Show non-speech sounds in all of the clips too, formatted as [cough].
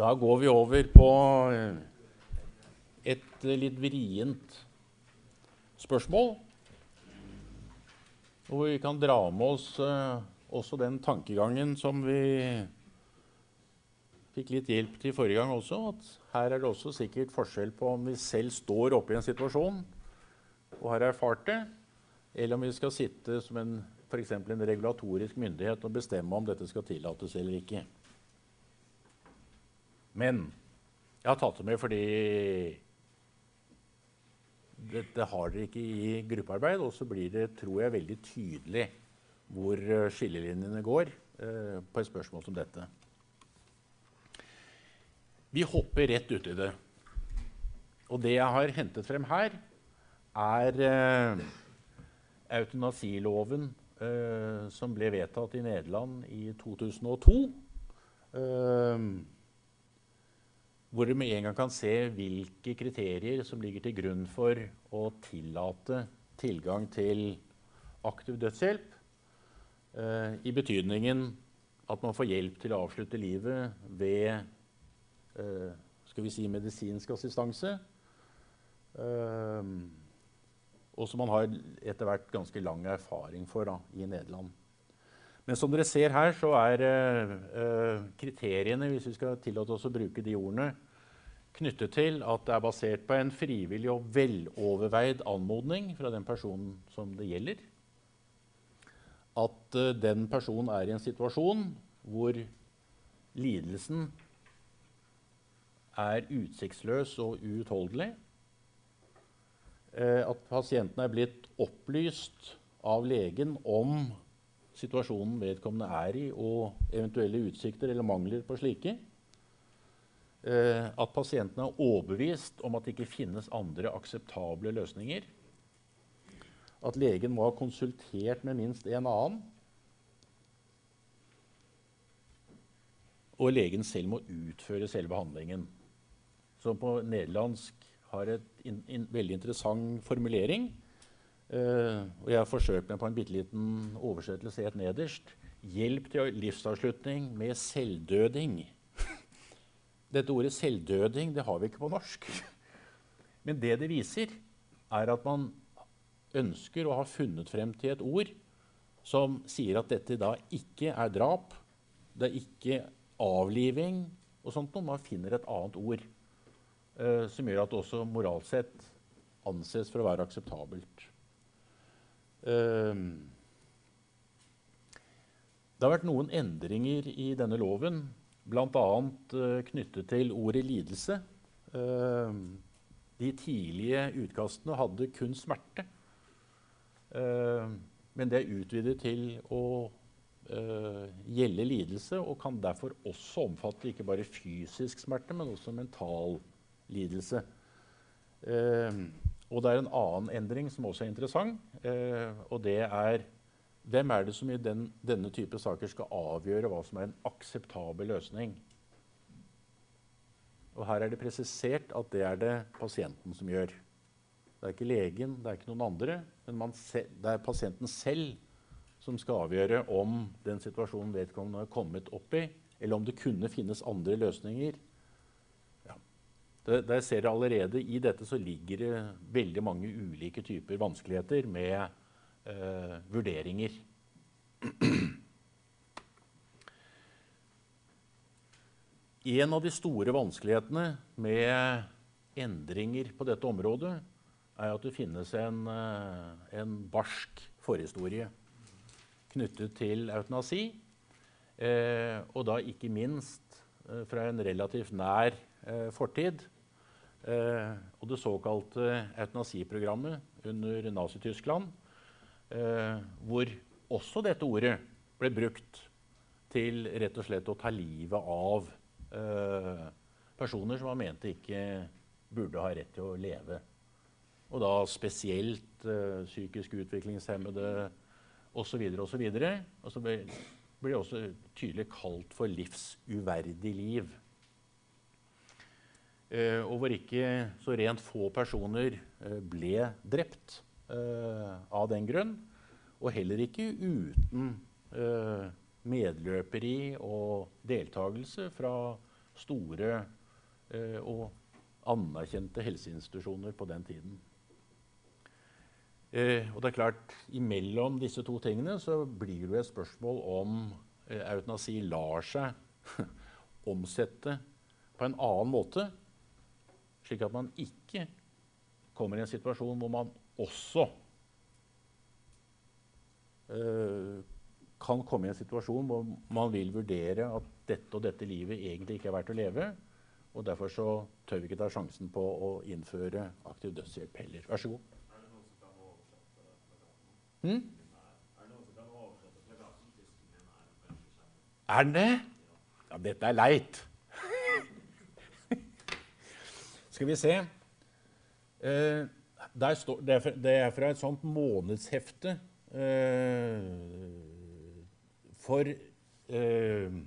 Da går vi over på eh, et eh, litt vrient spørsmål. Hvor vi kan dra med oss uh, også den tankegangen som vi fikk litt hjelp til forrige gang også. At her er det også sikkert forskjell på om vi selv står oppe i en situasjon og har erfart det, eller om vi skal sitte som en, for en regulatorisk myndighet og bestemme om dette skal tillates eller ikke. Men jeg har tatt det med fordi dette har dere ikke i gruppearbeid. Og så blir det, tror jeg, veldig tydelig hvor eh, skillelinjene går eh, på et spørsmål som dette. Vi hopper rett uti det. Og det jeg har hentet frem her, er eh, eutanasiloven eh, som ble vedtatt i Nederland i 2002. Eh, hvor du med en gang kan se hvilke kriterier som ligger til grunn for å tillate tilgang til aktiv dødshjelp. Eh, I betydningen at man får hjelp til å avslutte livet ved eh, skal vi si medisinsk assistanse. Eh, og som man har etter hvert ganske lang erfaring for da, i Nederland. Men som dere ser her, så er uh, kriteriene, hvis vi skal tillate oss å bruke de ordene, knyttet til at det er basert på en frivillig og veloverveid anmodning fra den personen som det gjelder. At uh, den personen er i en situasjon hvor lidelsen er utsiktsløs og uutholdelig. At pasienten er blitt opplyst av legen om situasjonen vedkommende er i, og eventuelle utsikter eller mangler på slike. Eh, at pasienten er overbevist om at det ikke finnes andre akseptable løsninger. At legen må ha konsultert med minst en annen. Og legen selv må utføre selve handlingen. Som på nederlandsk har in, veldig interessant formulering. Uh, og jeg har forsøkt meg på en bitte liten oversettelse helt nederst. Hjelp til livsavslutning med selvdøding. [laughs] Dette ordet 'selvdøding' det har vi ikke på norsk. [laughs] Men det det viser, er at man ønsker å ha funnet frem til et ord som sier at dette da ikke er drap, det er ikke avliving og sånt noe. Man finner et annet ord uh, som gjør at det også moralsett anses for å være akseptabelt. Ehm, det har vært noen endringer i denne loven, bl.a. Uh, knyttet til ordet lidelse. Ehm, de tidlige utkastene hadde kun smerte. Ehm, men det er utvidet til å uh, gjelde lidelse og kan derfor også omfatte ikke bare fysisk smerte, men også mental lidelse. Og det er en annen endring som også er interessant. Eh, og det er hvem er det som i den, denne type saker skal avgjøre hva som er en akseptabel løsning? Og Her er det presisert at det er det pasienten som gjør. Det er ikke legen, det er ikke noen andre, men det er pasienten selv som skal avgjøre om den situasjonen vedkommende har kommet opp i, eller om det kunne finnes andre løsninger det, der ser dere allerede I dette så ligger det veldig mange ulike typer vanskeligheter med eh, vurderinger. En av de store vanskelighetene med endringer på dette området er at det finnes en, eh, en barsk forhistorie knyttet til eutanasi. Eh, og da ikke minst eh, fra en relativt nær Eh, fortid. Eh, og det såkalte eutanasiprogrammet under Nazi-Tyskland, eh, hvor også dette ordet ble brukt til rett og slett å ta livet av personer som man mente ikke burde ha rett til å leve. Og da spesielt uh, psykisk utviklingshemmede osv. osv. Og så ble det også tydelig kalt for livsuverdig liv. Eh, og hvor ikke så rent få personer eh, ble drept eh, av den grunn. Og heller ikke uten medløperi og deltakelse fra store og anerkjente helseinstitusjoner på den tiden. Og det er klart, Imellom disse to tingene så blir det et spørsmål om eutanasi lar seg [laughs] omsette på en annen måte, slik at man ikke kommer i en situasjon hvor man også eh, kan komme i en situasjon hvor man vil vurdere at dette og dette livet egentlig ikke er verdt å leve. Og derfor så tør vi ikke ta sjansen på å innføre aktiv dødshjelp heller. Vær så god. Er? Hmm? Er det noen som kan oversette plakaten? Skjermet. Er den det? Ja, dette er leit. Skal vi se. Eh, står, det, er fra, det er fra et sånt månedshefte eh, for eh,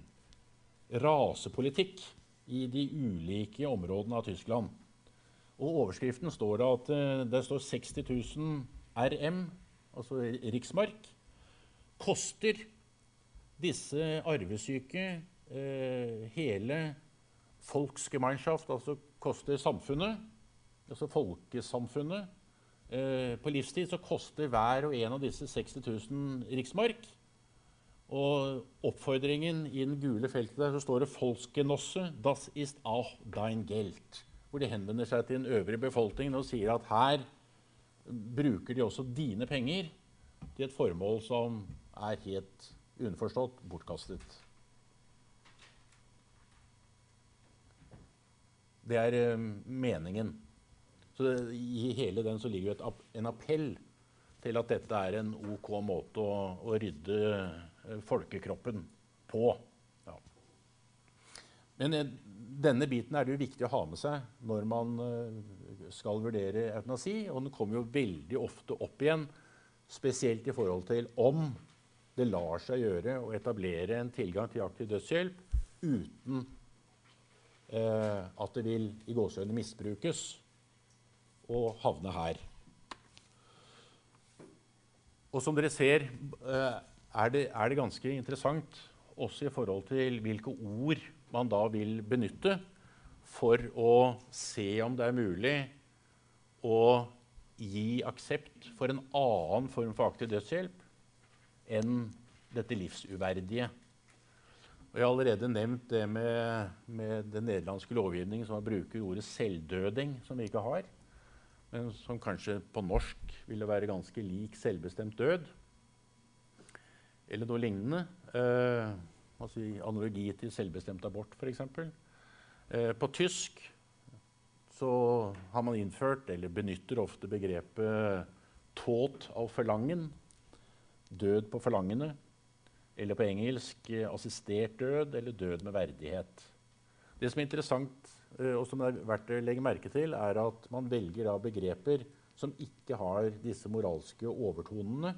rasepolitikk i de ulike områdene av Tyskland. Og overskriften står det at det står 60 000 RM, altså riksmark, koster disse arvesyke eh, hele Volksgemeinschaft, altså koster samfunnet, altså folkesamfunnet eh, På livstid så koster hver og en av disse 60 000 riksmark. Og oppfordringen i den gule feltet der så står det 'Volksgenosse, das ist auch dein Geld'. Hvor de henvender seg til den øvrige befolkningen og sier at her bruker de også dine penger til et formål som er helt unnforstått bortkastet. Det er eh, meningen. Så det, i hele den så ligger jo en appell til at dette er en ok måte å, å rydde eh, folkekroppen på. Ja. Men eh, denne biten er det jo viktig å ha med seg når man skal vurdere eutanasi. Og den kommer jo veldig ofte opp igjen, spesielt i forhold til om det lar seg gjøre å etablere en tilgang til aktiv dødshjelp uten at det vil i gåseøynene misbrukes og havne her. Og som dere ser, eh, er det, er det ganske interessant også i forhold til hvilke ord man da vil benytte for å se om det er mulig å gi aksept for en annen form for aktiv dødshjelp enn dette livsuverdige. Og jeg har allerede nevnt det med, med den nederlandske lovgivningen som bruker ordet selvdøding, som vi ikke har men som kanskje på norsk ville være ganske lik selvbestemt død. Eller noe lignende. Eh, altså analogi til selvbestemt abort, f.eks. Eh, på tysk så har man innført, eller benytter ofte begrepet 'tåt av forlangen'. Død på forlangende. Eller på engelsk eh, 'assistert død' eller 'død med verdighet'. Det som er interessant eh, og som det er verdt å legge merke til, er at man velger begreper som ikke har disse moralske overtonene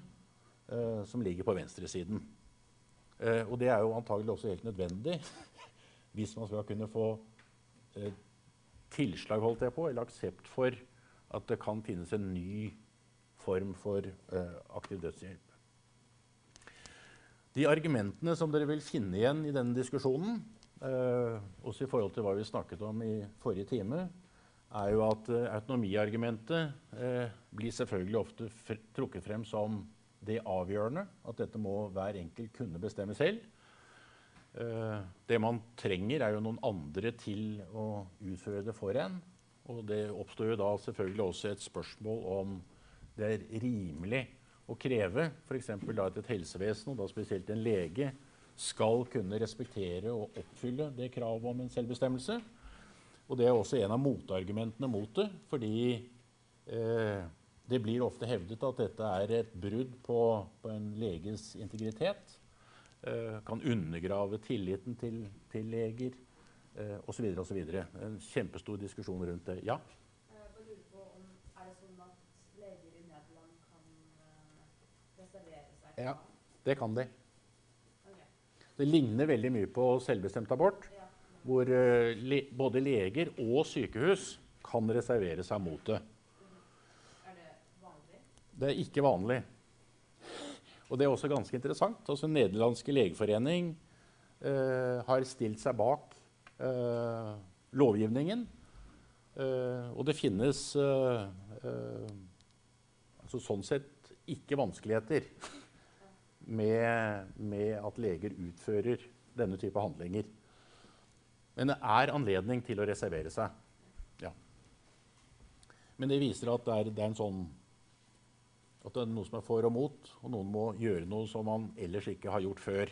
eh, som ligger på venstresiden. Eh, og det er jo antagelig også helt nødvendig hvis man skal kunne få eh, tilslag holdt jeg på, eller aksept for at det kan finnes en ny form for eh, aktiv dødshjelp. De argumentene som dere vil finne igjen i denne diskusjonen, eh, også i forhold til hva vi snakket om i forrige time, er jo at eh, autonomiargumentet eh, blir selvfølgelig ofte fr trukket frem som det avgjørende. At dette må hver enkelt kunne bestemme selv. Eh, det man trenger, er jo noen andre til å utføre det for en. Og det oppstår jo da selvfølgelig også et spørsmål om det er rimelig å kreve f.eks. at et helsevesen, og da spesielt en lege, skal kunne respektere og oppfylle det kravet om en selvbestemmelse. Og det er også en av motargumentene mot det, fordi eh, det blir ofte hevdet at dette er et brudd på, på en leges integritet. Eh, kan undergrave tilliten til, til leger eh, osv. osv. En kjempestor diskusjon rundt det. Ja? Jeg bare lurer på om Er det sånn at leger i Nederland kan eh, reservere seg? Ja. Det kan de. Det ligner veldig mye på selvbestemt abort, hvor eh, le både leger og sykehus kan reservere seg mot det. Er det vanlig? Det er ikke vanlig. Og det er også ganske interessant. Altså, nederlandske legeforening eh, har stilt seg bak eh, lovgivningen. Eh, og det finnes eh, eh, altså sånn sett ikke vanskeligheter [laughs] med, med at leger utfører denne type handlinger. Men det er anledning til å reservere seg. Ja. Men det viser at det er, det er sånn at det er noe som er for og mot, og noen må gjøre noe som man ellers ikke har gjort før.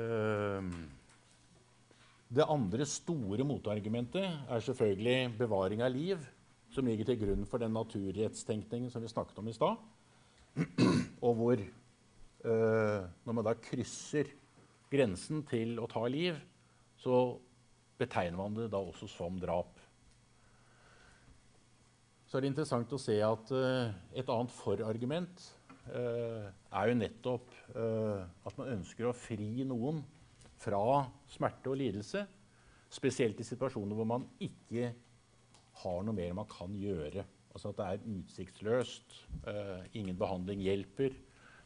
Ehm, det andre store motargumentet er selvfølgelig bevaring av liv, som ligger til grunn for den naturrettstenkningen som vi snakket om i stad. Og hvor, eh, når man da krysser grensen til å ta liv, så betegner man det da også som drap. Så er det interessant å se at uh, et annet forargument uh, er jo nettopp at man ønsker å fri noen fra smerte og lidelse. Spesielt i situasjoner hvor man ikke har noe mer man kan gjøre. Altså at det er utsiktsløst. ingen behandling hjelper.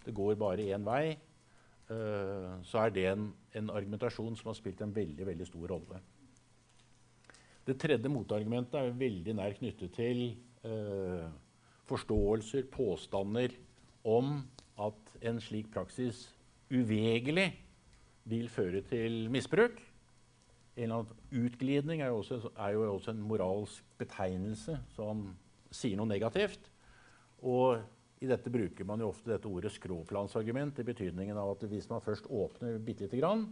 Det går bare én vei. så er det en, en argumentasjon som har spilt en veldig, veldig stor rolle. Det tredje motargumentet er veldig nær knyttet til eh, forståelser, påstander om at en slik praksis uvegerlig vil føre til misbruk. En eller annen utglidning er jo, også, er jo også en moralsk betegnelse som sier noe negativt. Og i dette bruker man jo ofte dette ordet skråplansargument i betydningen av at hvis man først åpner bitte lite grann,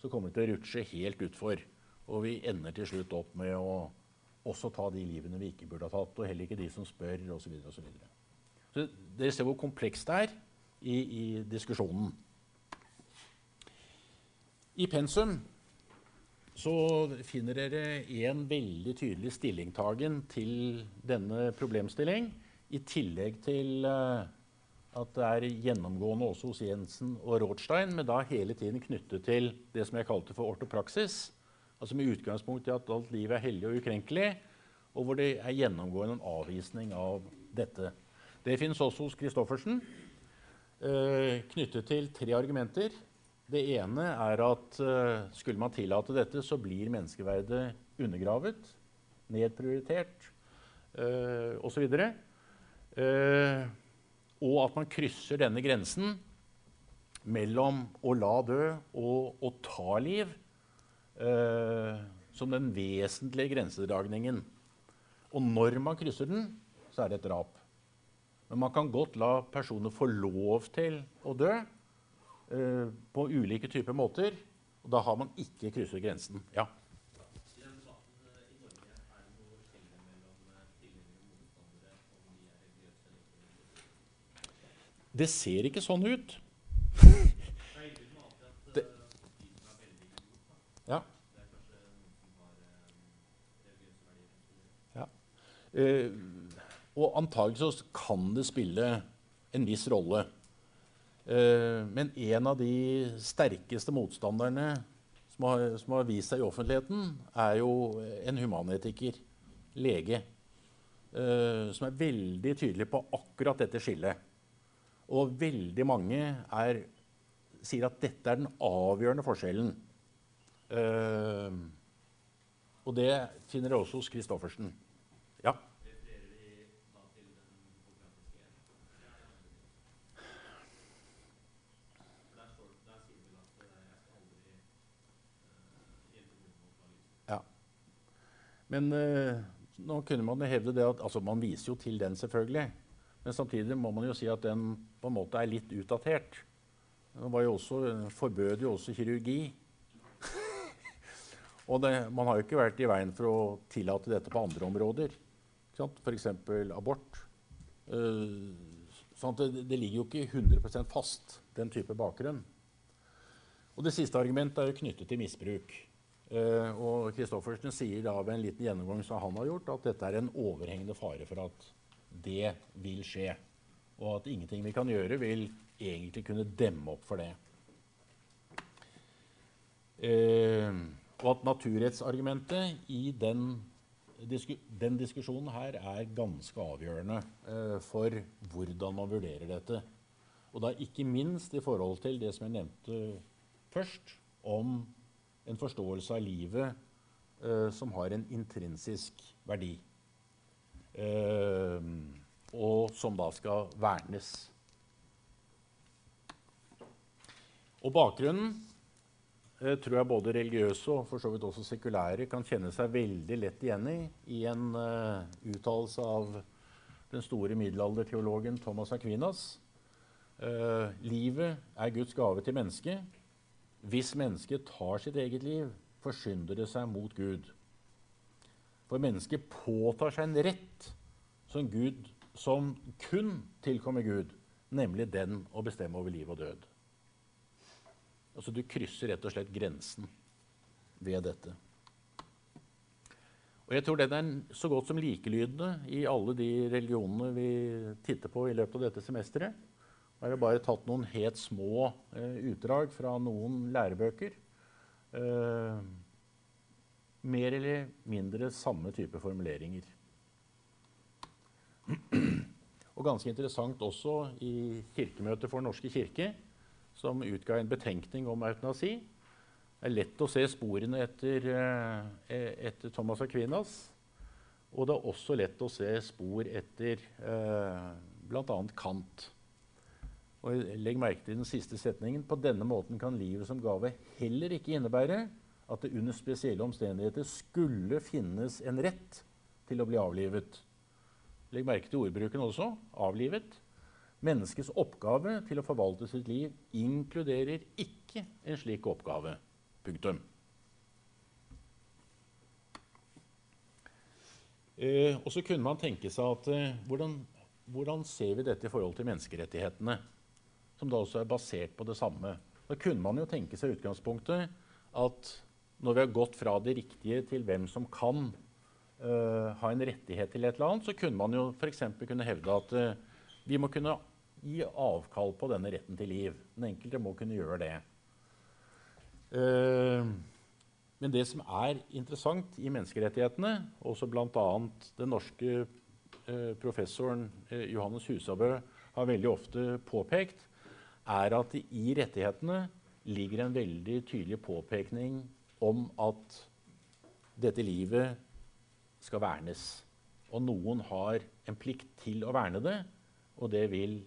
så kommer det til å rutsje helt utfor. Og vi ender til slutt opp med å også ta de livene vi ikke burde ha tatt, og heller ikke de som spør, osv. Så, så, videre. så dere ser hvor komplekst det er i, i diskusjonen. I pensum så finner dere en veldig tydelig stillingtagen til denne problemstilling, i tillegg til uh, at det er gjennomgående også hos Jensen og Rothstein, men da hele tiden knyttet til det som jeg kalte for ortopraksis. Altså Med utgangspunkt i at alt liv er hellig og ukrenkelig, og hvor det er gjennomgående en avvisning av dette. Det finnes også hos Christoffersen, eh, knyttet til tre argumenter. Det ene er at eh, skulle man tillate dette, så blir menneskeverdet undergravet, nedprioritert eh, osv. Uh, og at man krysser denne grensen mellom å la dø og å ta liv uh, som den vesentlige grensedragningen. Og når man krysser den, så er det et drap. Men man kan godt la personer få lov til å dø på ulike typer måter. Og da har man ikke krysset grensen. Ja. Det ser ikke sånn ut. [laughs] det, ja. ja. Eh, og antagelig så kan det spille en viss rolle. Eh, men en av de sterkeste motstanderne som har, som har, vist seg i offentligheten, er jo en humanetiker, lege, eh, som er veldig tydelig på akkurat dette skillet. Og veldig mange er, sier at dette er den avgjørende forskjellen. Uh, og det finner dere også hos Christoffersen. Ja. Men uh, nå kunne man hevde det at altså Man viser jo til den, selvfølgelig. Men samtidig må man jo si at den på en måte er litt utdatert. Den også, forbød jo også kirurgi. [laughs] og det, man har jo ikke vært i veien for å tillate dette på andre områder. F.eks. abort. Sånn det, det, ligger jo ikke 100% fast, den type bakgrunn. Og Det siste argumentet er jo knyttet til misbruk. Uh, og Christoffersen sier da ved en liten gjennomgang som han har gjort, at dette er en overhengende fare for at det vil skje. Og at ingenting vi kan gjøre, vil egentlig kunne demme opp for det. Eh, og at naturrettsargumentet i den, den, diskusjonen her er ganske avgjørende eh, for hvordan man vurderer dette. Og da ikke minst i forhold til det som jeg nevnte først, om en forståelse av livet eh, som har en intrinsisk verdi. Eh, og som da skal vernes. Og bakgrunnen eh, tror jeg både religiøse og for så vidt også sekulære kan kjenne seg veldig lett igjen i i en uh, uttalelse av den store middelalderteologen Thomas Aquinas. Uh, livet er Guds gave til mennesket. Hvis mennesket tar sitt eget liv, forsynder det seg mot Gud. For mennesket påtar seg en rett som, Gud, som kun tilkommer Gud, nemlig den å bestemme over liv og død. Altså Du krysser rett og slett grensen ved dette. Og jeg tror den er så godt som likelydende i alle de religionene vi titter på i løpet av dette semesteret. Jeg har bare tatt noen helt små eh, utdrag fra noen lærebøker. Eh, mer eller mindre samme type formuleringer. Og ganske interessant også i Kirkemøtet for Den norske kirke som utga en betenkning om eutanasi. Det er lett å se sporene etter, eh, etter Thomas Aquinas. Og det er også lett å se spor etter eh, bl.a. Kant. Og legg merke til den siste setningen. På denne måten kan livet som gave heller ikke innebære at det under spesielle omstendigheter skulle finnes en rett til å bli avlivet. Legg merke til ordbruken også. Avlivet. Menneskets oppgave til å forvalte sitt liv inkluderer ikke en slik oppgave. Punktum. Eh, og så kunne man tenke seg at eh, hvordan, hvordan, ser vi dette i forhold til menneskerettighetene? Som da også er basert på det samme. Da kunne man jo tenke seg utgangspunktet at når vi har gått fra det riktige til hvem som kan uh, ha en rettighet til et eller annet, så kunne man jo f.eks. kunne hevde at uh, vi må kunne gi avkall på denne retten til liv. Den enkelte må kunne gjøre det. Uh, men det som er interessant i menneskerettighetene, også bl.a. den norske professoren Johannes Husabø har veldig ofte påpekt, er at i rettighetene ligger en veldig tydelig påpekning om at dette livet skal vernes. Og noen har en plikt til å verne det, og det vil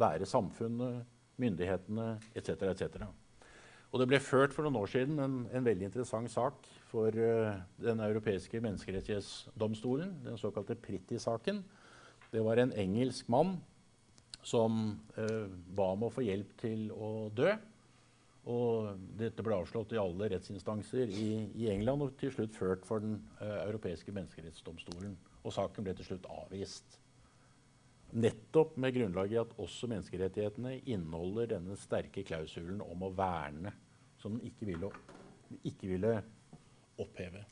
være samfunnet, myndighetene etc. etc. Og det ble ført for noen år siden en, en veldig interessant sak for uh, Den europeiske menneskerettighetsdomstolen, den såkalte Pritti-saken. Det var en engelsk mann som uh, ba om å få hjelp til å dø. Og dette ble avslått i alle rettsinstanser i, i England og til slutt ført for Den uh, europeiske menneskerettsdomstolen. Og saken ble til slutt avvist. Nettopp med grunnlag i at også menneskerettighetene inneholder denne sterke klausulen om å verne, som den ikke ville, ikke ville oppheve.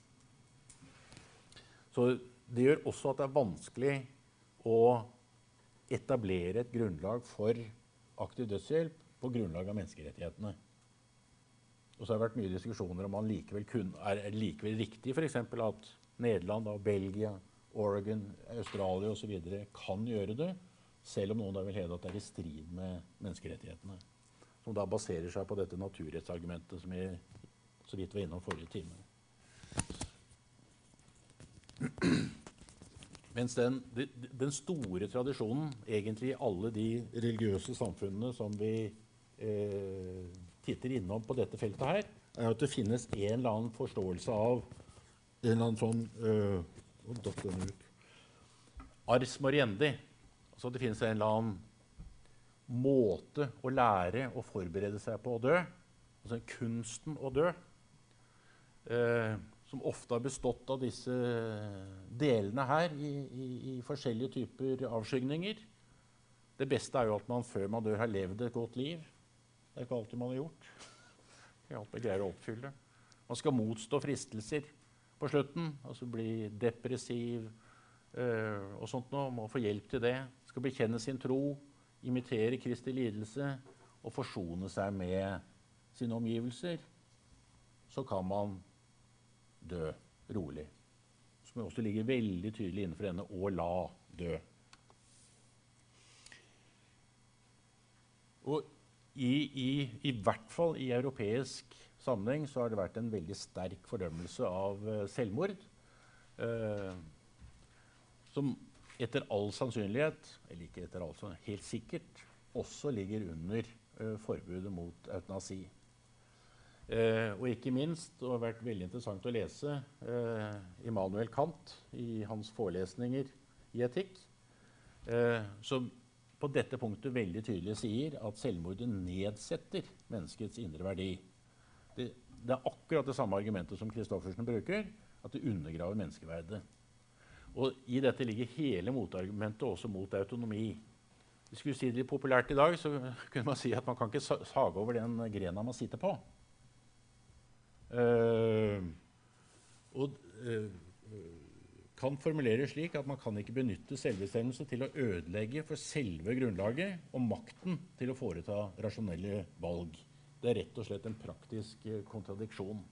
Så det gjør også at det er vanskelig å etablere et grunnlag for aktiv dødshjelp på grunnlag av menneskerettighetene. Og så har det vært mye diskusjoner om kun, er likevel riktig f.eks. at Nederland da, Belgia Oregon, Australia osv. kan gjøre det, selv om noen da vil hevde at det er i strid med menneskerettighetene. Som da baserer seg på dette naturrettsargumentet som jeg så vidt var innom forrige time. Mens den, den, store tradisjonen egentlig i alle de religiøse samfunnene som vi eh, titter innom på dette feltet her, er at det finnes en eller annen forståelse av en eller annen sånn øh, nå datt den ut. Ars moriendi. Altså det finnes en eller annen måte å lære å forberede seg på å dø. Altså kunsten å dø. Eh, som ofte har bestått av disse delene her i, i, i, forskjellige typer avskygninger. Det beste er jo at man før man dør, har levd et godt liv. Det er ikke alltid man har gjort. Ikke alltid greier å oppfylle. Man skal motstå fristelser på slutten. Altså bli depressiv øh, og sånt noe. Må få hjelp til det. Skal bekjenne sin tro, imitere Kristi lidelse og forsone seg med sine omgivelser. Så kan man dø rolig. Som også ligger veldig tydelig innenfor denne 'å la dø'. Og i, i, I hvert fall i europeisk sammenheng så har det vært en veldig sterk fordømmelse av uh, selvmord. Uh, som etter all sannsynlighet, eller ikke etter all sannsynlighet, helt sikkert også ligger under uh, forbudet mot eutanasi. Uh, og ikke minst, det har vært veldig interessant å lese eh, Immanuel Kant i hans forelesninger i etikk, som på dette punktet veldig tydelig sier at selvmordet nedsetter menneskets indre verdi. Det, det er akkurat det samme argumentet som Christoffersen bruker, at det undergraver menneskeverdet. Og I dette ligger hele motargumentet også mot autonomi. Hvis vi skulle si det litt populært i dag, så kunne man si at man kan ikke sage over den grena man sitter på. Uh, og uh, kan formulere slik at man kan ikke benytte selvbestemmelse til å ødelegge for selve grunnlaget og makten til å foreta rasjonelle valg. Det er rett og slett en praktisk uh, kontradiksjon.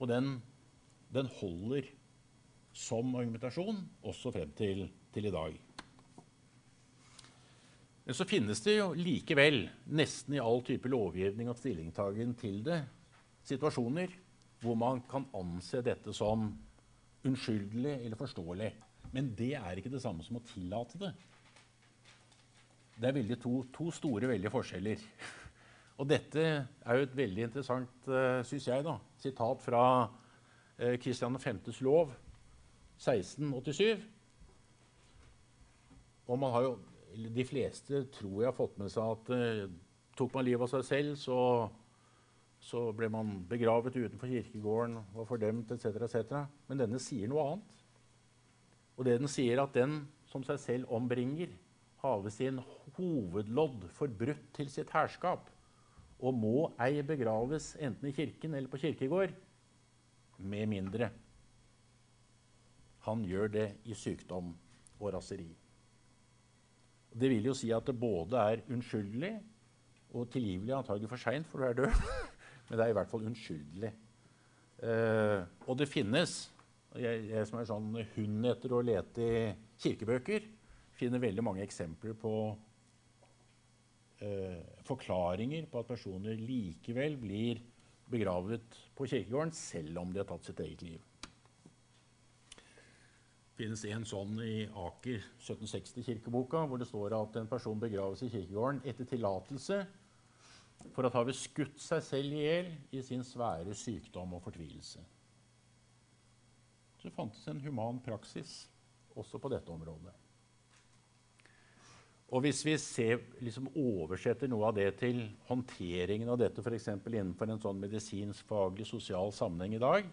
Og den, den holder som argumentasjon også frem til, til, i dag. Men så finnes det jo likevel, nesten i all type lovgivning og stillingtagen til det, situasjoner hvor man kan anse dette som unnskyldelig eller forståelig. Men det er ikke det samme som å tillate det. Det er to, to, store veldige forskjeller. [laughs] Og dette er jo et veldig interessant, uh, syns jeg, da, sitat fra uh, Kristian 5.s lov 1687. Og man har jo, de fleste tror jeg har fått med seg at uh, tok man livet av seg selv, så, så, ble man begravet utenfor kirkegården, var fordømt etc. etc. Men denne sier noe annet. Og det den sier, at den som seg selv ombringer, have sin hovedlodd forbrutt til sitt herskap, og må ei begraves enten i kirken eller på kirkegård, med mindre han gjør det i sykdom og raseri. Det vil jo si at det både er unnskyldelig og tilgivelig, antagelig for seint, for du er død, [laughs] men det er i hvert fall unnskyldelig. Eh, og det finnes jeg, jeg, som er sånn hund etter å lete i kirkebøker, finner veldig mange eksempler på eh, forklaringer på at personer likevel blir begravet på kirkegården selv om de har tatt sitt eget liv. Det finnes en sånn i Aker 1760-kirkeboka, hvor det står at en person begraves i kirkegården etter tillatelse for at havet skutt seg selv i hjel i sin svære sykdom og fortvilelse. Så fantes en human praksis også på dette området. Og Hvis vi ser, liksom oversetter noe av det til håndteringen av dette f.eks. innenfor en sånn medisinsk-faglig sosial sammenheng i dag,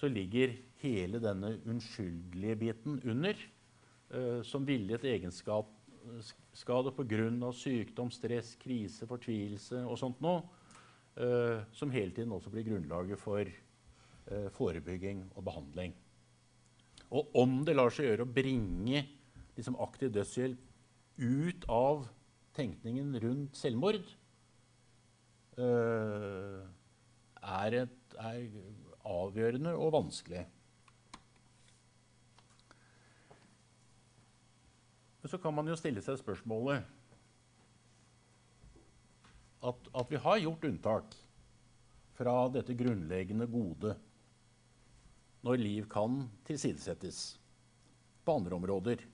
så ligger hele denne unnskyldelige biten under, eh, som villet egenskade pga. sykdom, stress, krise, fortvilelse og sånt noe, eh, som hele tiden også blir grunnlaget for eh, forebygging og behandling. Og om det lar seg gjøre å bringe liksom, aktiv dødshjelp ut av tenkningen rundt selvmord, er, et, er avgjørende og vanskelig. Men så kan man jo stille seg spørsmålet at, at vi har gjort unntak fra dette grunnleggende gode når liv kan tilsidesettes på andre områder.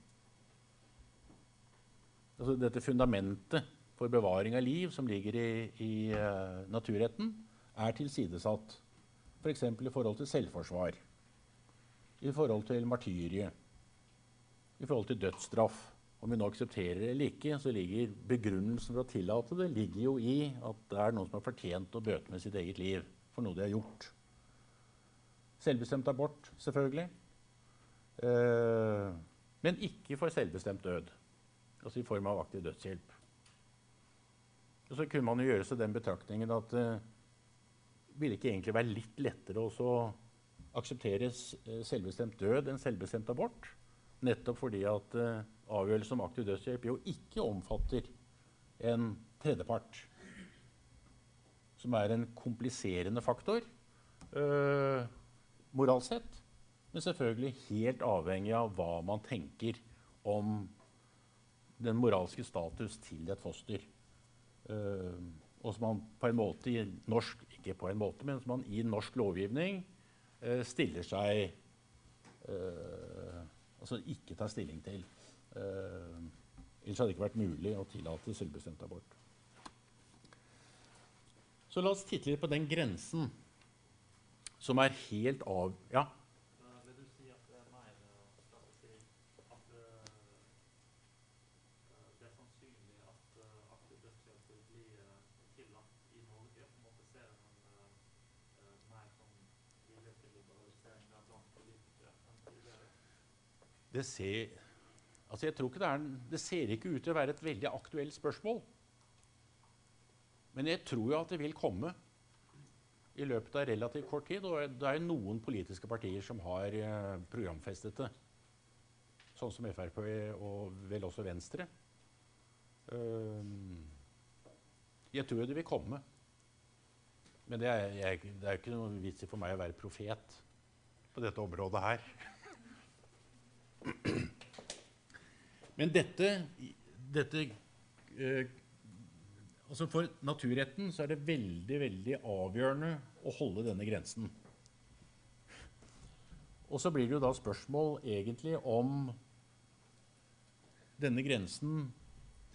Altså dette fundamentet for bevaring av liv som ligger i, i uh, naturretten, er tilsidesatt. F.eks. For i forhold til selvforsvar, i forhold til martyriet, i forhold til dødsstraff om vi nå aksepterer det eller ikke, så ligger begrunnelsen for å tillate det ligger jo i at det er noen som har fortjent å bøte med sitt eget liv for noe de har gjort. Selvbestemt abort, selvfølgelig. Eh, men ikke for selvbestemt død. Altså i form av aktiv dødshjelp. Og så kunne man jo gjøre seg den betraktningen at det eh, ville ikke egentlig være litt lettere å akseptere selvbestemt død enn selvbestemt abort? Nettopp fordi at uh, avgjørelse om aktiv dødshjelp jo ikke omfatter en tredjepart, som er en kompliserende faktor uh, moralsk sett, men selvfølgelig helt avhengig av hva man tenker om den moralske status til et foster. Uh, og som man på en måte i norsk Ikke på en måte, men som man i norsk lovgivning uh, stiller seg eh, Altså ikke tar stilling til. Eh, ellers hadde det ikke vært mulig å tillate selvbestemt abort. Så la oss titte litt på den grensen som er helt av... Ja? Eh, Vil du si at det er mer eh, skal vi si, at eh, eh, det er sannsynlig at eh, aktiv dødshjelp vil bli eh, tillatt i Norge? På en måte ser en en eh, eh, mer sånn vilje til liberalisering der blant politikere enn tidligere? Det ser, altså det, er, det ser ikke ut til å være et veldig aktuelt spørsmål. Men jeg tror jo at det vil komme i løpet av relativt kort tid. Og det er noen politiske partier som har eh, programfestet det. Sånn som Frp og vel også Venstre. Ehm, jeg tror jo det vil komme. Men det er jo ikke noe vits i for meg å være profet på dette området her. Men dette, dette eh, altså For naturretten så er det veldig veldig avgjørende å holde denne grensen. Og så blir det jo da spørsmål egentlig om denne grensen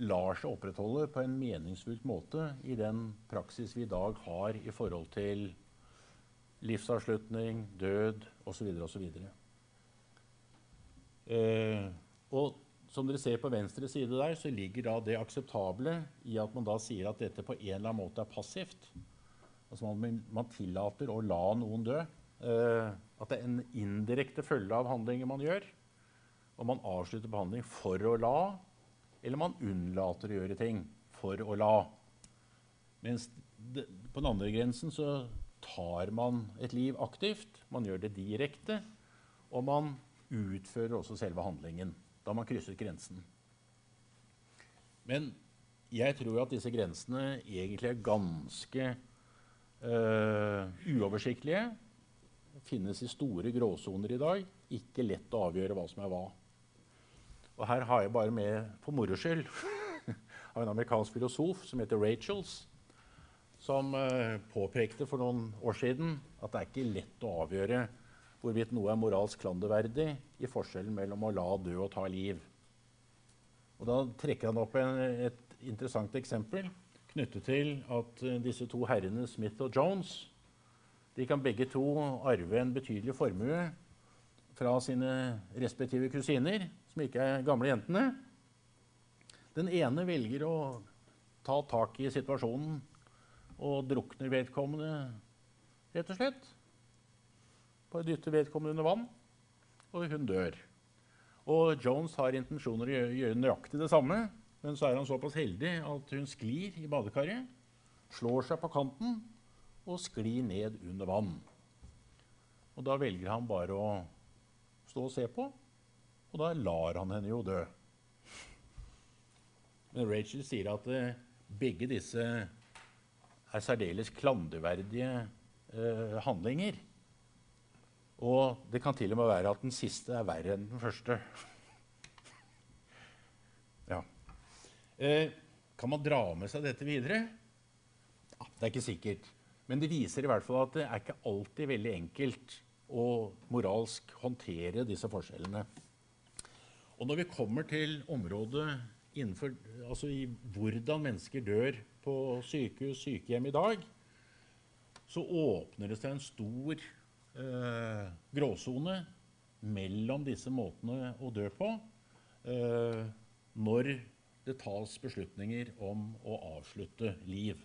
lar seg opprettholde på en meningsfullt måte i den praksis vi i dag har i forhold til livsavslutning, død osv. osv. Eh, og som dere ser på venstre side der, så ligger da det akseptable i at man da sier at dette på en eller annen måte er passivt. Altså man, man tillater å la noen dø. Eh, at det er en indirekte følge av handlinger man gjør. Og man avslutter behandling for å la, eller man unnlater å gjøre ting for å la. Mens det, på den andre grensen så tar man et liv aktivt. Man gjør det direkte, og man utfører også selve handlingen. Da har man krysset grensen. Men jeg tror at disse grensene egentlig er ganske øh, uoversiktlige. Finnes i store gråsoner i dag. Ikke lett å avgjøre hva som er hva. Og her har jeg bare med for moro skyld [laughs] av en amerikansk filosof som heter Rachels, som øh, påpekte for noen år siden at det er ikke lett å avgjøre hvorvidt noe er moralsk klanderverdig i forskjellen mellom å la dø og ta liv. Og Da trekker han opp en, et interessant eksempel knyttet til at uh, disse to herrene Smith og Jones de kan begge to arve en betydelig formue fra sine respektive kusiner, som ikke er gamle jentene. Den ene velger å ta tak i situasjonen og drukner vedkommende, rett og slett på dytter vedkommende under vann, og hun dør. Og Jones har intensjoner å gjøre nøyaktig det samme, men så er han såpass heldig at hun sklir i badekaret, slår seg på kanten og sklir ned under vann. Og da velger han bare å stå og se på, og da lar han henne jo dø. Men Rachel sier at eh, begge disse er særdeles klanderverdige eh, handlinger. Og det kan til og med være at den siste er verre enn den første. [laughs] Ja. Eh, kan man dra med seg dette videre? Ja, det er ikke sikkert. Men det viser i hvert fall at det er ikke alltid veldig enkelt å moralsk håndtere disse forskjellene. Og når vi kommer til området innenfor, altså i hvordan mennesker dør på sykehus, sykehjem i dag, så åpner det seg en stor eh, gråsone mellom disse måtene å dø på eh, når det tas beslutninger om å avslutte liv.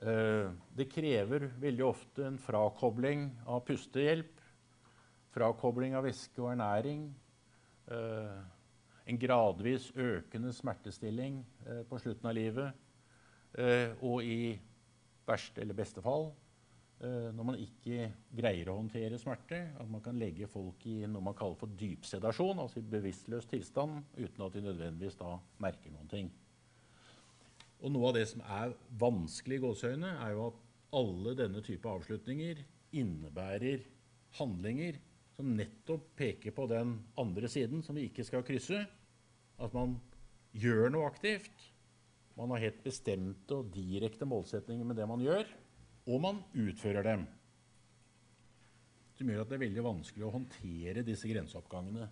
Eh, det krever veldig ofte en frakobling av pustehjelp, frakobling av væske og ernæring, eh, en gradvis økende smertestilling eh, på slutten av livet, eh, og i verste eller beste fall når man ikke greier å håndtere smerte, at man kan legge folk i noe man kaller for dypsedasjon, altså i bevisstløs tilstand, uten at de nødvendigvis da merker noen ting. Og noe av det som er vanskelig i gåseøyne, er jo at alle denne type avslutninger innebærer handlinger som nettopp peker på den andre siden, som vi ikke skal krysse. At man gjør noe aktivt, Man har helt bestemte og direkte målsetninger med det man gjør, og man utfører dem. Som gjør at det er veldig vanskelig å håndtere disse grenseoppgangene.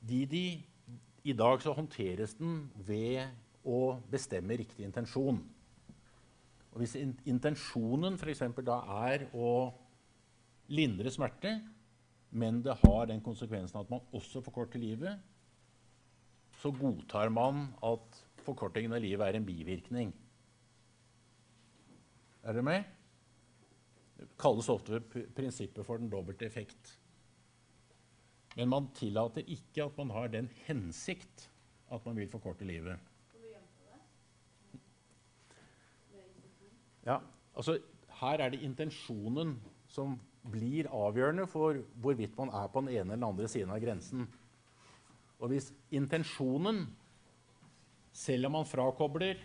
De, de, I dag så håndteres den ved å bestemme riktig intensjon. Og hvis in intensjonen f.eks. da er å lindre smerte, men det har den konsekvensen at man også forkorter livet, så godtar man at forkortingen av livet er en bivirkning. Er dere med? Kalles ofte prinsippet for den dobbelte effekt. Men man tillater ikke at man har den hensikt at man vil forkorte livet. Ja, altså Her er det intensjonen som blir avgjørende for hvorvidt man er på den ene eller andre siden av grensen. Og hvis intensjonen, selv om man frakobler,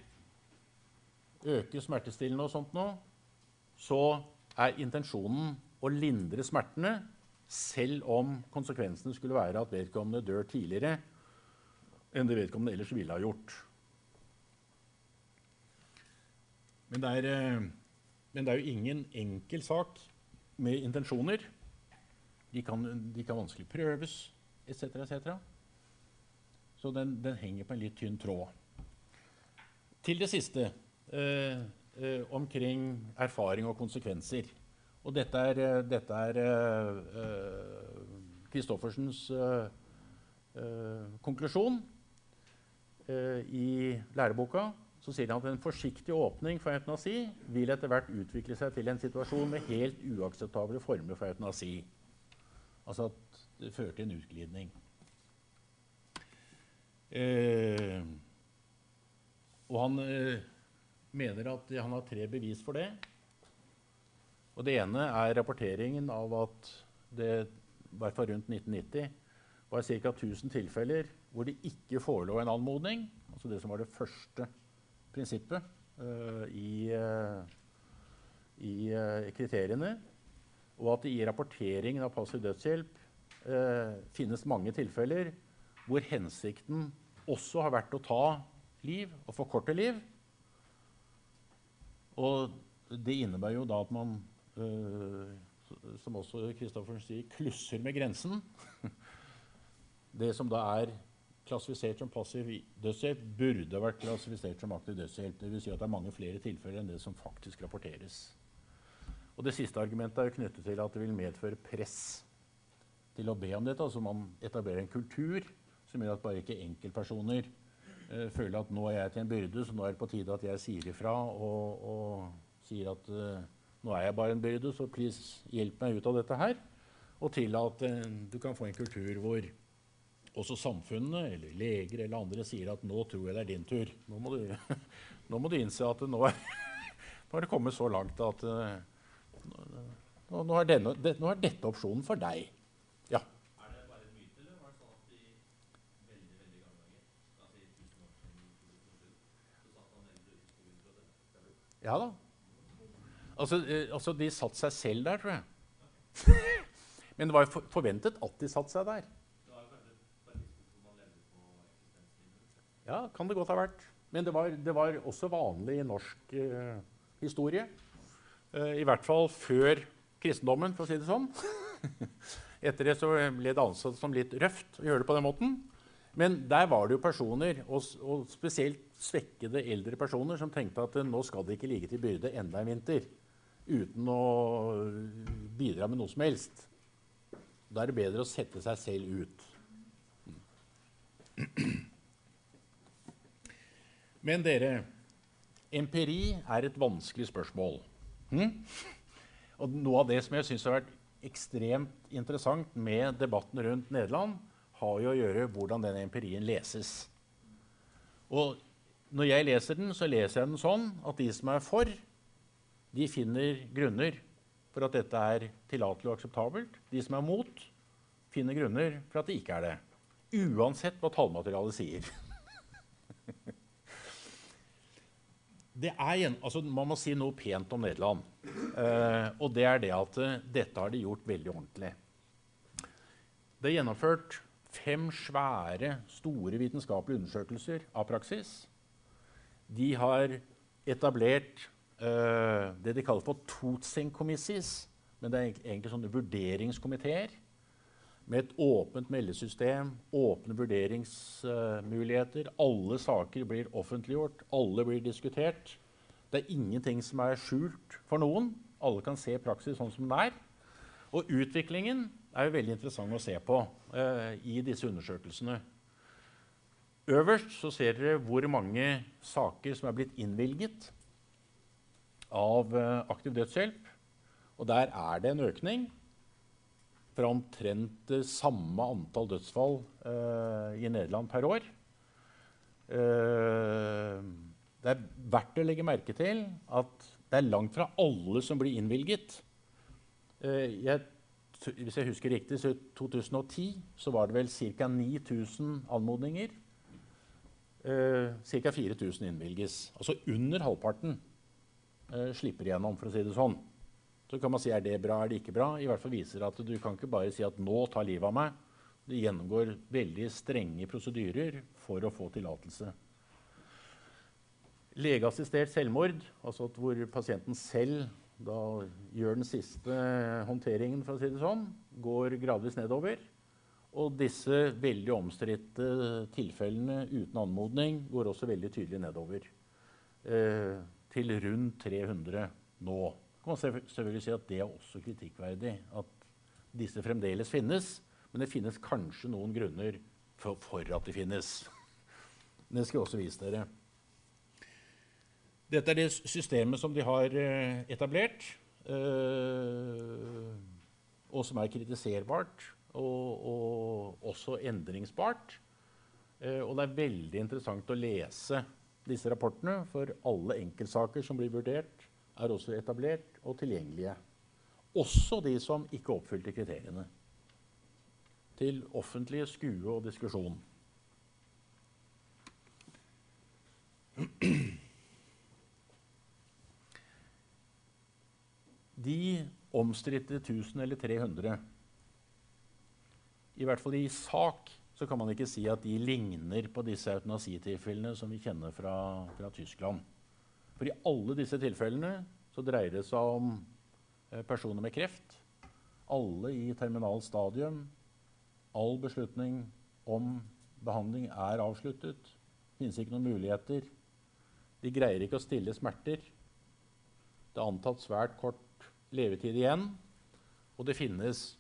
øker smertestillende og sånt nå, så er intensjonen å lindre smertene, selv om konsekvensene skulle være at vedkommende dør tidligere enn det vedkommende ellers ville ha gjort. Men det er, eh, men det er jo ingen enkel sak med intensjoner. De kan, de kan vanskelig prøves, etc., etc. Så den, den henger på en litt tynn tråd. Til det siste eh, omkring erfaring og konsekvenser. Og dette er, eh, dette eh, eh, Christoffersens eh, eh, konklusjon eh, i læreboka. Så sier han at en forsiktig åpning for eutanasi vil etter hvert utvikle seg til en situasjon med helt uakseptable former for eutanasi. Altså at det fører til en utglidning. Eh, og han eh, mener at han har tre bevis for det. Og det ene er rapporteringen av at det i hvert fall rundt 1990 var ca. 1000 tilfeller hvor det ikke forelå en anmodning, altså det som var det første prinsippet uh, i, uh, i uh, kriteriene, og at det i rapporteringen av passiv dødshjelp finnes mange tilfeller hvor hensikten også har vært å ta liv og forkorte liv. Og det innebærer jo da at man, øh, som også Christoffersen sier, klusser med grensen. [laughs] Det som da er klassifisert som passiv dødshjelp, burde vært klassifisert som aktiv dødshjelp. Dvs. Si at det er mange flere tilfeller enn det som faktisk rapporteres. Og Det siste argumentet er jo knyttet til at det vil medføre press til å be om dette. Altså man etablerer en kultur som gjør at bare ikke enkeltpersoner eh, føler at nå er jeg til en byrde, så nå er det på tide at jeg sier ifra og, og sier at uh, nå er jeg bare en byrde, så please hjelp meg ut av dette her. Og til at uh, du kan få en kultur hvor også samfunnet eller leger eller andre sier at nå tror jeg det er din tur. Nå må du, [laughs] nå må du innse at nå er, [laughs] nå har det kommet så langt at eh, nå, nå, er denne, det, nå er dette opsjonen for deg. Ja. Er det bare en myte, eller var det sånn at i veldig, veldig gamle dager, altså i tusen år siden, i 2007, så satt han eldre yrkesforbund og dømte? Ja da. Altså, eh, altså, de satte seg selv der, tror jeg. [laughs] Men det var jo forventet at de satte seg der. Ja, kan det godt ha vært. Men det var, det var også vanlig i norsk uh, historie. Uh, I hvert fall før kristendommen, for å si det sånn. [laughs] Etter det så ble det ansett som litt røft å gjøre det på den måten. Men der var det jo personer, og, og spesielt svekkede eldre personer, som tenkte at eh, nå skal det ikke ligge til byrde enda en vinter uten å bidra med noe som helst. Da er det bedre å sette seg selv ut. Men dere, empiri er et vanskelig spørsmål. Hm? Og noe av det som jeg syns har vært ekstremt interessant med debatten rundt Nederland, har jo å gjøre hvordan den empirien leses. Og når jeg leser den, så leser jeg den sånn at de som er for, de finner grunner for at dette er tillatelig og akseptabelt. De som er mot, finner grunner for at det ikke er det. Uansett hva tallmaterialet sier. [laughs] Er, altså man må si noe pent om Nederland. Eh, og det er det at eh, dette har de gjort veldig ordentlig. Det er gjennomført fem svære, store vitenskapelige undersøkelser av praksis. De har etablert uh, det de kaller for Totsing Committees. Men det er egentlig sånne vurderingskomiteer med et åpent meldesystem, åpne vurderingsmuligheter. alle saker blir offentliggjort, alle blir diskutert. Det er ingenting som er skjult for noen. Alle kan se praksis sånn som den er. Og utviklingen er jo veldig interessant å se på eh, i disse undersøkelsene. Øverst så ser dere hvor mange saker som er blitt innvilget av eh, aktiv dødshjelp. Og der er det en økning fra omtrent det samme antall dødsfall eh, i Nederland per år. Eh, det er verdt å legge merke til at det er langt fra alle som blir innvilget. Eh, jeg, hvis jeg husker riktig, så i 2010 så var det vel ca. 9000 anmodninger. Eh, ca. 4000 innvilges. Altså under halvparten eh, slipper igjennom, for å si det sånn. Så kan man si er det bra, er det ikke bra. I hvert fall viser at du kan ikke bare si at nå tar livet av meg. Du gjennomgår veldig strenge prosedyrer for å få tillatelse. Legeassistert selvmord, altså hvor pasienten selv gjør den siste håndteringen, for å si det sånn, går gradvis nedover. Og disse veldig omstridte tilfellene uten anmodning går også veldig tydelig nedover. Eh, til rundt 300 nå. kan man selvfø- selvfølgelig si at det er også kritikkverdig at disse fremdeles finnes. Men det finnes kanskje noen grunner for, for at de finnes. [laughs] Det skal jeg også vise dere. Dette er det systemet som de har eh, etablert, eh, og som er kritiserbart og, og også endringsbart. Eh, og det er veldig interessant å lese disse rapportene, for alle enkeltsaker som blir vurdert, er også etablert og tilgjengelige. Også de som ikke oppfylte kriteriene. Til offentlige skue og diskusjon. De omstridte 1000 eller 300 I hvert fall i sak så kan man ikke si at de ligner på disse eutanasitilfellene som vi kjenner fra, fra Tyskland. For i alle disse tilfellene så dreier det seg om eh, personer med kreft. Alle i terminal stadium. All beslutning om behandling er avsluttet. Finnes ikke noen muligheter. De greier ikke å stille smerter. Det er antatt svært kort levetid igjen. Og det finnes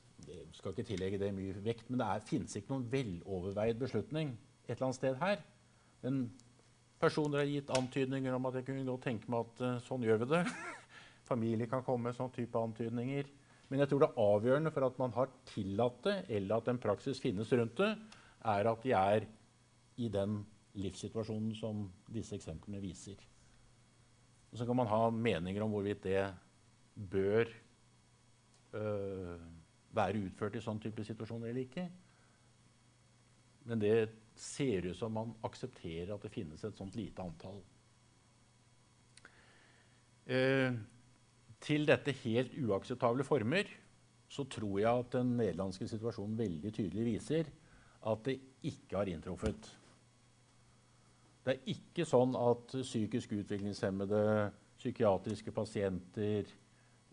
skal ikke tillegge det mye vekt, men det er, finnes ikke noen veloverveid beslutning et eller annet sted her. Men personer har gitt antydninger om at jeg kunne godt tenke meg at uh, sånn gjør vi det. [laughs] Familie kan komme med sånn type antydninger. Men jeg tror det avgjørende for at man har tillatt det, eller at en praksis finnes rundt det, er at de er i den livssituasjonen som disse eksemplene viser. Og så kan man ha meninger om hvorvidt det bør øh, være utført i sånn type situasjoner eller ikke. Men det ser ut som man aksepterer at det finnes et sånt lite antall. Eh, til dette helt uakseptable former så tror jeg at den nederlandske situasjonen veldig tydelig viser at det ikke har inntruffet. Det er ikke sånn at psykisk utviklingshemmede, psykiatriske pasienter,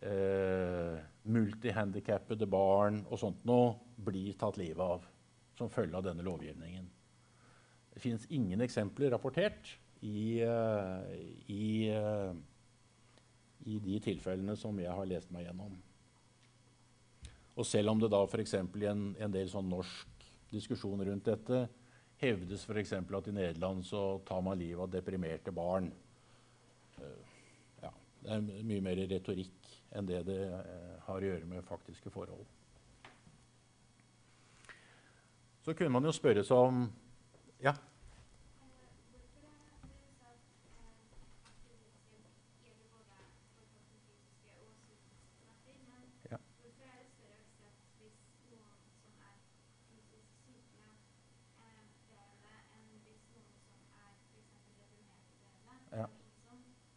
eh, multihandikappede barn og sånt noe blir tatt livet av som følge av denne lovgivningen. Det finnes ingen eksempler rapportert i, eh, i, eh, i de tilfellene som jeg har lest meg gjennom. Og selv om det da f.eks. i en, en del sånn norsk diskusjon rundt dette hevdes f.eks. at i Nederland så tar man livet av deprimerte barn. Eh, ja, det er mye mer retorikk enn det det eh, har å gjøre med faktiske forhold. Så kunne man jo spørre seg om Ja, Hvorfor er det så at aktivitetshjelp gjelder både for kroppen fysiske og psykiske smerter, men Ja. hvorfor er det større aksept hvis noen som er fysisk syke, eh, lever det, enn hvis noen som er f.eks. deprimerte, lever det? Ja. Det er ingen som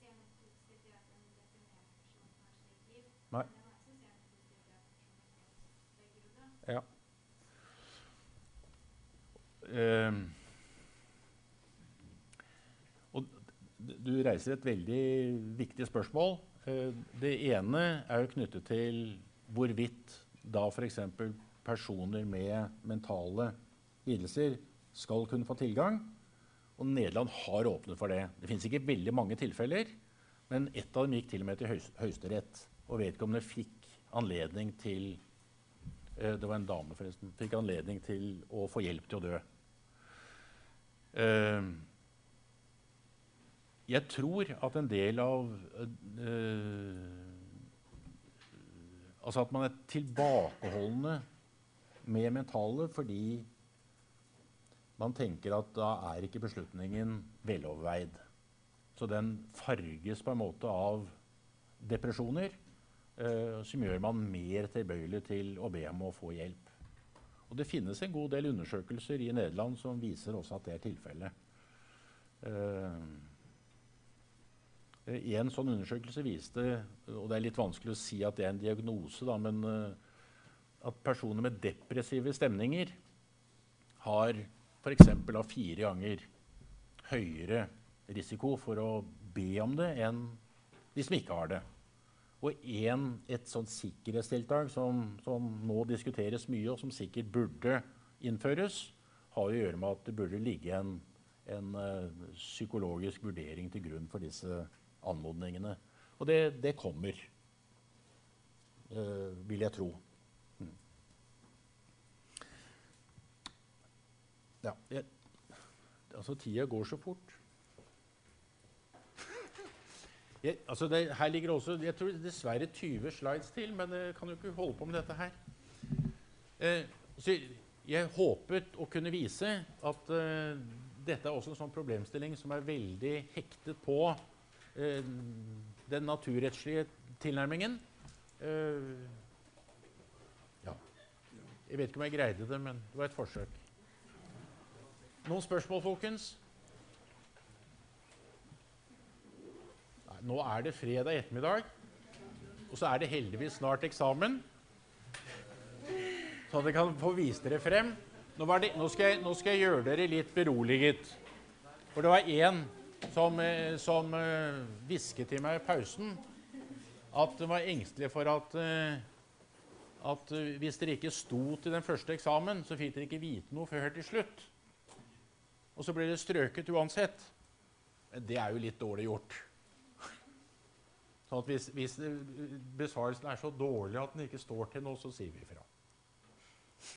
ser noe positivt i at en deprimert person har slikt liv, Nei. men det er mange som ser noe positivt i at en person velger å dø. Ja. Ehm. og du reiser et veldig viktig spørsmål. Eh, det ene er jo knyttet til hvorvidt da f.eks. personer med mentale lidelser skal kunne få tilgang. Og Nederland har åpnet for det. Det fins ikke veldig mange tilfeller, men ett av dem gikk til og med til Høyesterett. Og vedkommende fikk anledning til eh, Det var en dame, forresten. Fikk anledning til å få hjelp til å dø. Eh, jeg tror at en del av øh, Altså at man er tilbakeholdne med mentale fordi man tenker at da er ikke beslutningen veloverveid. Så den farges på en måte av depresjoner, øh, som gjør man mer tilbøyelig til å be om å få hjelp. Og det finnes en god del undersøkelser i Nederland som viser også at det er tilfellet. Uh, en sånn undersøkelse viste, og det er litt vanskelig å si at det er en diagnose, da, men uh, at personer med depressive stemninger har f.eks. av fire ganger høyere risiko for å be om det enn de som ikke har det. Og en, et sånt sikkerhetstiltak som, som, nå diskuteres mye, og som sikkert burde innføres, har å gjøre med at det burde ligge en, en uh, psykologisk vurdering til grunn for disse anmodningene. Og det, det kommer, uh, vil jeg tro. Mm. Ja, jeg, altså tida går så fort. Jeg, altså det, her ligger også jeg tror dessverre 20 slides til, men jeg kan jo ikke holde på med dette her. Eh, så jeg håpet å kunne vise at eh, dette er også en sånn problemstilling som er veldig hektet på eh, den naturrettslige tilnærmingen. Eh, ja. Jeg vet ikke om jeg greide det, men det var et forsøk. Noen spørsmål, folkens? nå er det fredag ettermiddag, og så er det heldigvis snart eksamen. Så at dere kan få vise dere frem. Nå, det, nå, skal jeg, nå, skal jeg, gjøre dere litt beroliget. For det var én som, eh, som uh, hvisket til meg i pausen at hun var engstelig for at, uh, at hvis dere ikke sto til den første eksamen, så fikk dere ikke vite noe før til slutt. Og så ble det strøket uansett. Det er jo litt dårlig gjort. Sånn at hvis, hvis besvarelsen er så dårlig at den ikke står til noe, så sier vi ifra.